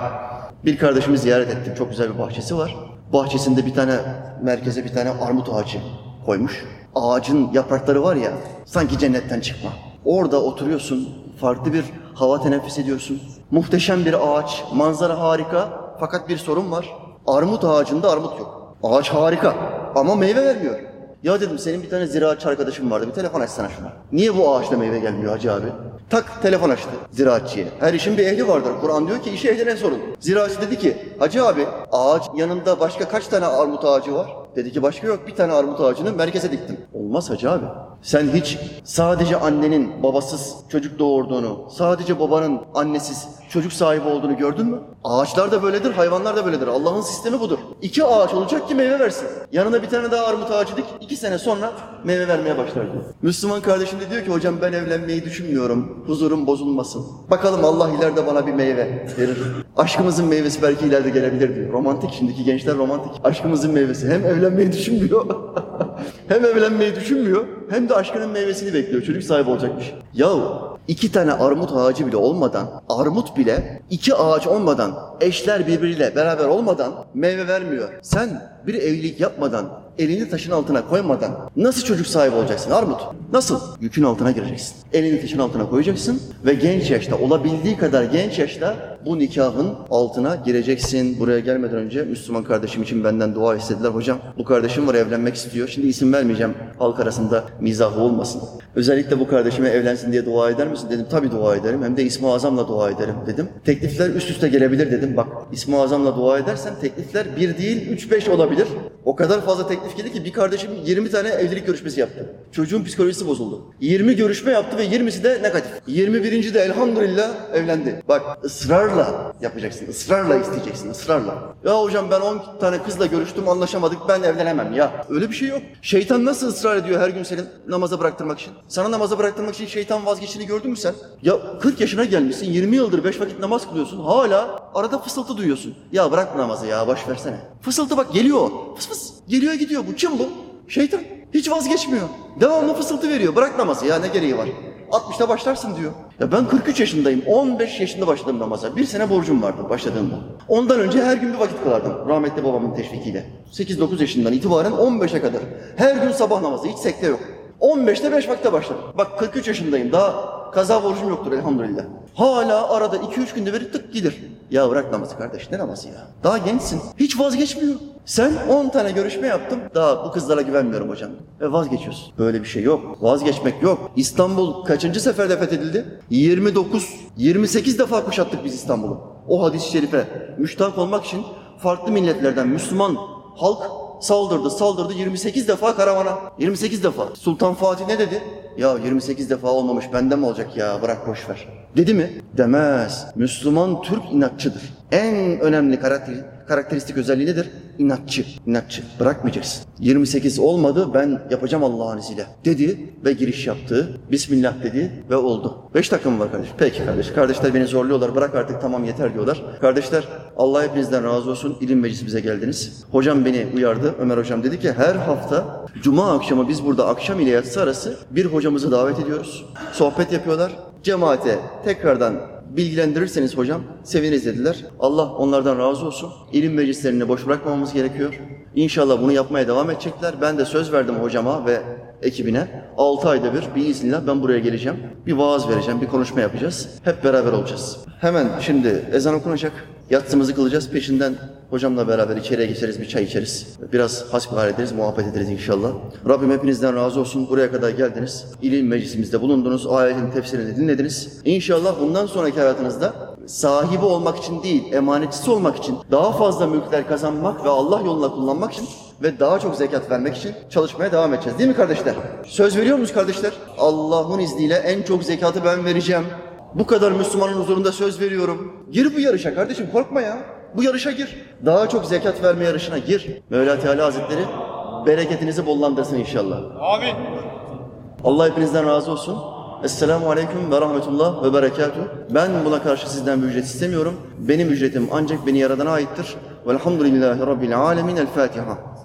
bir kardeşimi ziyaret ettim. Çok güzel bir bahçesi var. Bahçesinde bir tane, merkeze bir tane armut ağacı koymuş. Ağacın yaprakları var ya, sanki cennetten çıkma. Orada oturuyorsun, farklı bir hava teneffüs ediyorsun. Muhteşem bir ağaç, manzara harika. Fakat bir sorun var. Armut ağacında armut yok. Ağaç harika ama meyve vermiyor. Ya dedim senin bir tane ziraatçı arkadaşın vardı. Bir telefon açsana şuna. Niye bu ağaçta meyve gelmiyor hacı abi? Tak telefon açtı ziraatçıya. Her işin bir ehli vardır. Kur'an diyor ki işi ehline sorun. Ziraatçı dedi ki hacı abi ağaç yanında başka kaç tane armut ağacı var? Dedi ki başka yok bir tane armut ağacını merkeze diktim. Olmaz hacı abi. Sen hiç sadece annenin babasız çocuk doğurduğunu, sadece babanın annesiz çocuk sahibi olduğunu gördün mü? Ağaçlar da böyledir, hayvanlar da böyledir. Allah'ın sistemi budur. İki ağaç olacak ki meyve versin. Yanına bir tane daha armut ağacı dik, iki sene sonra meyve vermeye başlar. Müslüman kardeşim de diyor ki hocam ben evlenmeyi düşünmüyorum. Huzurum bozulmasın. Bakalım Allah ileride bana bir meyve verir. Aşkımızın meyvesi belki ileride gelebilir diyor. Romantik şimdiki gençler romantik. Aşkımızın meyvesi. Hem evlenmeyi düşünmüyor. hem evlenmeyi düşünmüyor. Hem de aşkının meyvesini bekliyor. Çocuk sahibi olacakmış. Yahu iki tane armut ağacı bile olmadan, armut bile iki ağaç olmadan, eşler birbiriyle beraber olmadan meyve vermiyor. Sen bir evlilik yapmadan elini taşın altına koymadan nasıl çocuk sahibi olacaksın Armut? Nasıl? Yükün altına gireceksin. Elini taşın altına koyacaksın ve genç yaşta, olabildiği kadar genç yaşta bu nikahın altına gireceksin. Buraya gelmeden önce Müslüman kardeşim için benden dua istediler. Hocam bu kardeşim var evlenmek istiyor. Şimdi isim vermeyeceğim halk arasında mizahı olmasın. Özellikle bu kardeşime evlensin diye dua eder misin? Dedim tabii dua ederim. Hem de İsmi Azam'la dua ederim dedim. Teklifler üst üste gelebilir dedim. Bak İsmi Azam'la dua edersen teklifler bir değil üç beş olabilir. O kadar fazla teklif geldi ki bir kardeşim 20 tane evlilik görüşmesi yaptı. Çocuğun psikolojisi bozuldu. 20 görüşme yaptı ve 20'si de negatif. 21. de elhamdülillah evlendi. Bak ısrarla yapacaksın. ısrarla isteyeceksin. ısrarla. Ya hocam ben 10 tane kızla görüştüm anlaşamadık ben evlenemem ya. Öyle bir şey yok. Şeytan nasıl ısrar ediyor her gün seni namaza bıraktırmak için? Sana namaza bıraktırmak için şeytan vazgeçtiğini gördün mü sen? Ya 40 yaşına gelmişsin 20 yıldır 5 vakit namaz kılıyorsun. Hala arada fısıltı duyuyorsun. Ya bırak namazı ya boş versene. Fısıltı bak geliyor. Fıs fıs. Geliyor gidiyor bu. Kim bu? Şeytan. Hiç vazgeçmiyor. Devamlı fısıltı veriyor. Bırak namazı ya ne gereği var? 60'ta başlarsın diyor. Ya ben 43 yaşındayım. 15 yaşında başladım namaza. Bir sene borcum vardı başladığımda. Ondan önce her gün bir vakit kılardım. Rahmetli babamın teşvikiyle. 8-9 yaşından itibaren 15'e kadar. Her gün sabah namazı. Hiç sekte yok. 15'te 5 vakitte başladım. Bak 43 yaşındayım. Daha kaza borcum yoktur elhamdülillah. Hala arada 2-3 günde bir tık gelir. Ya bırak namazı kardeş ne namazı ya? Daha gençsin. Hiç vazgeçmiyor. Sen 10 tane görüşme yaptım. Daha bu kızlara güvenmiyorum hocam. Ve vazgeçiyorsun. Böyle bir şey yok. Vazgeçmek yok. İstanbul kaçıncı seferde fethedildi? 29, 28 defa kuşattık biz İstanbul'u. O hadis-i şerife müştak olmak için farklı milletlerden Müslüman halk saldırdı, saldırdı 28 defa karavana. 28 defa. Sultan Fatih ne dedi? Ya 28 defa olmamış bende mi olacak ya bırak boş ver. Dedi mi? Demez. Müslüman Türk inatçıdır. En önemli karakter, karakteristik özelliği nedir? İnatçı. İnatçı. Bırakmayacaksın. 28 olmadı ben yapacağım Allah'ın izniyle. Dedi ve giriş yaptı. Bismillah dedi ve oldu. 5 dakika mı var kardeş? Peki kardeş. Kardeşler beni zorluyorlar. Bırak artık tamam yeter diyorlar. Kardeşler Allah hepinizden razı olsun. İlim meclisimize geldiniz. Hocam beni uyardı. Ömer hocam dedi ki her hafta Cuma akşamı biz burada akşam ile yatsı arası bir hocamızı davet ediyoruz. Sohbet yapıyorlar. Cemaate tekrardan bilgilendirirseniz hocam seviniriz dediler. Allah onlardan razı olsun. İlim meclislerini boş bırakmamamız gerekiyor. İnşallah bunu yapmaya devam edecekler. Ben de söz verdim hocama ve ekibine. 6 ayda bir biiznillah ben buraya geleceğim. Bir vaaz vereceğim, bir konuşma yapacağız. Hep beraber olacağız. Hemen şimdi ezan okunacak. Yatsımızı kılacağız. Peşinden hocamla beraber içeriye geçeriz, bir çay içeriz. Biraz hasbihal ederiz, muhabbet ederiz inşallah. Rabbim hepinizden razı olsun. Buraya kadar geldiniz. İlim meclisimizde bulundunuz. Ayetin tefsirini dinlediniz. İnşallah bundan sonraki hayatınızda sahibi olmak için değil, emanetçisi olmak için, daha fazla mülkler kazanmak ve Allah yoluna kullanmak için ve daha çok zekat vermek için çalışmaya devam edeceğiz. Değil mi kardeşler? Söz veriyor muyuz kardeşler? Allah'ın izniyle en çok zekatı ben vereceğim. Bu kadar Müslümanın huzurunda söz veriyorum. Gir bu yarışa kardeşim korkma ya. Bu yarışa gir. Daha çok zekat verme yarışına gir. Mevla Teala Hazretleri bereketinizi bollandırsın inşallah. Amin. Allah hepinizden razı olsun. Esselamu Aleyküm ve Rahmetullah ve Berekatuhu. Ben buna karşı sizden bir ücret istemiyorum. Benim ücretim ancak beni yaradana aittir. Velhamdülillahi Rabbil Alemin. El Fatiha.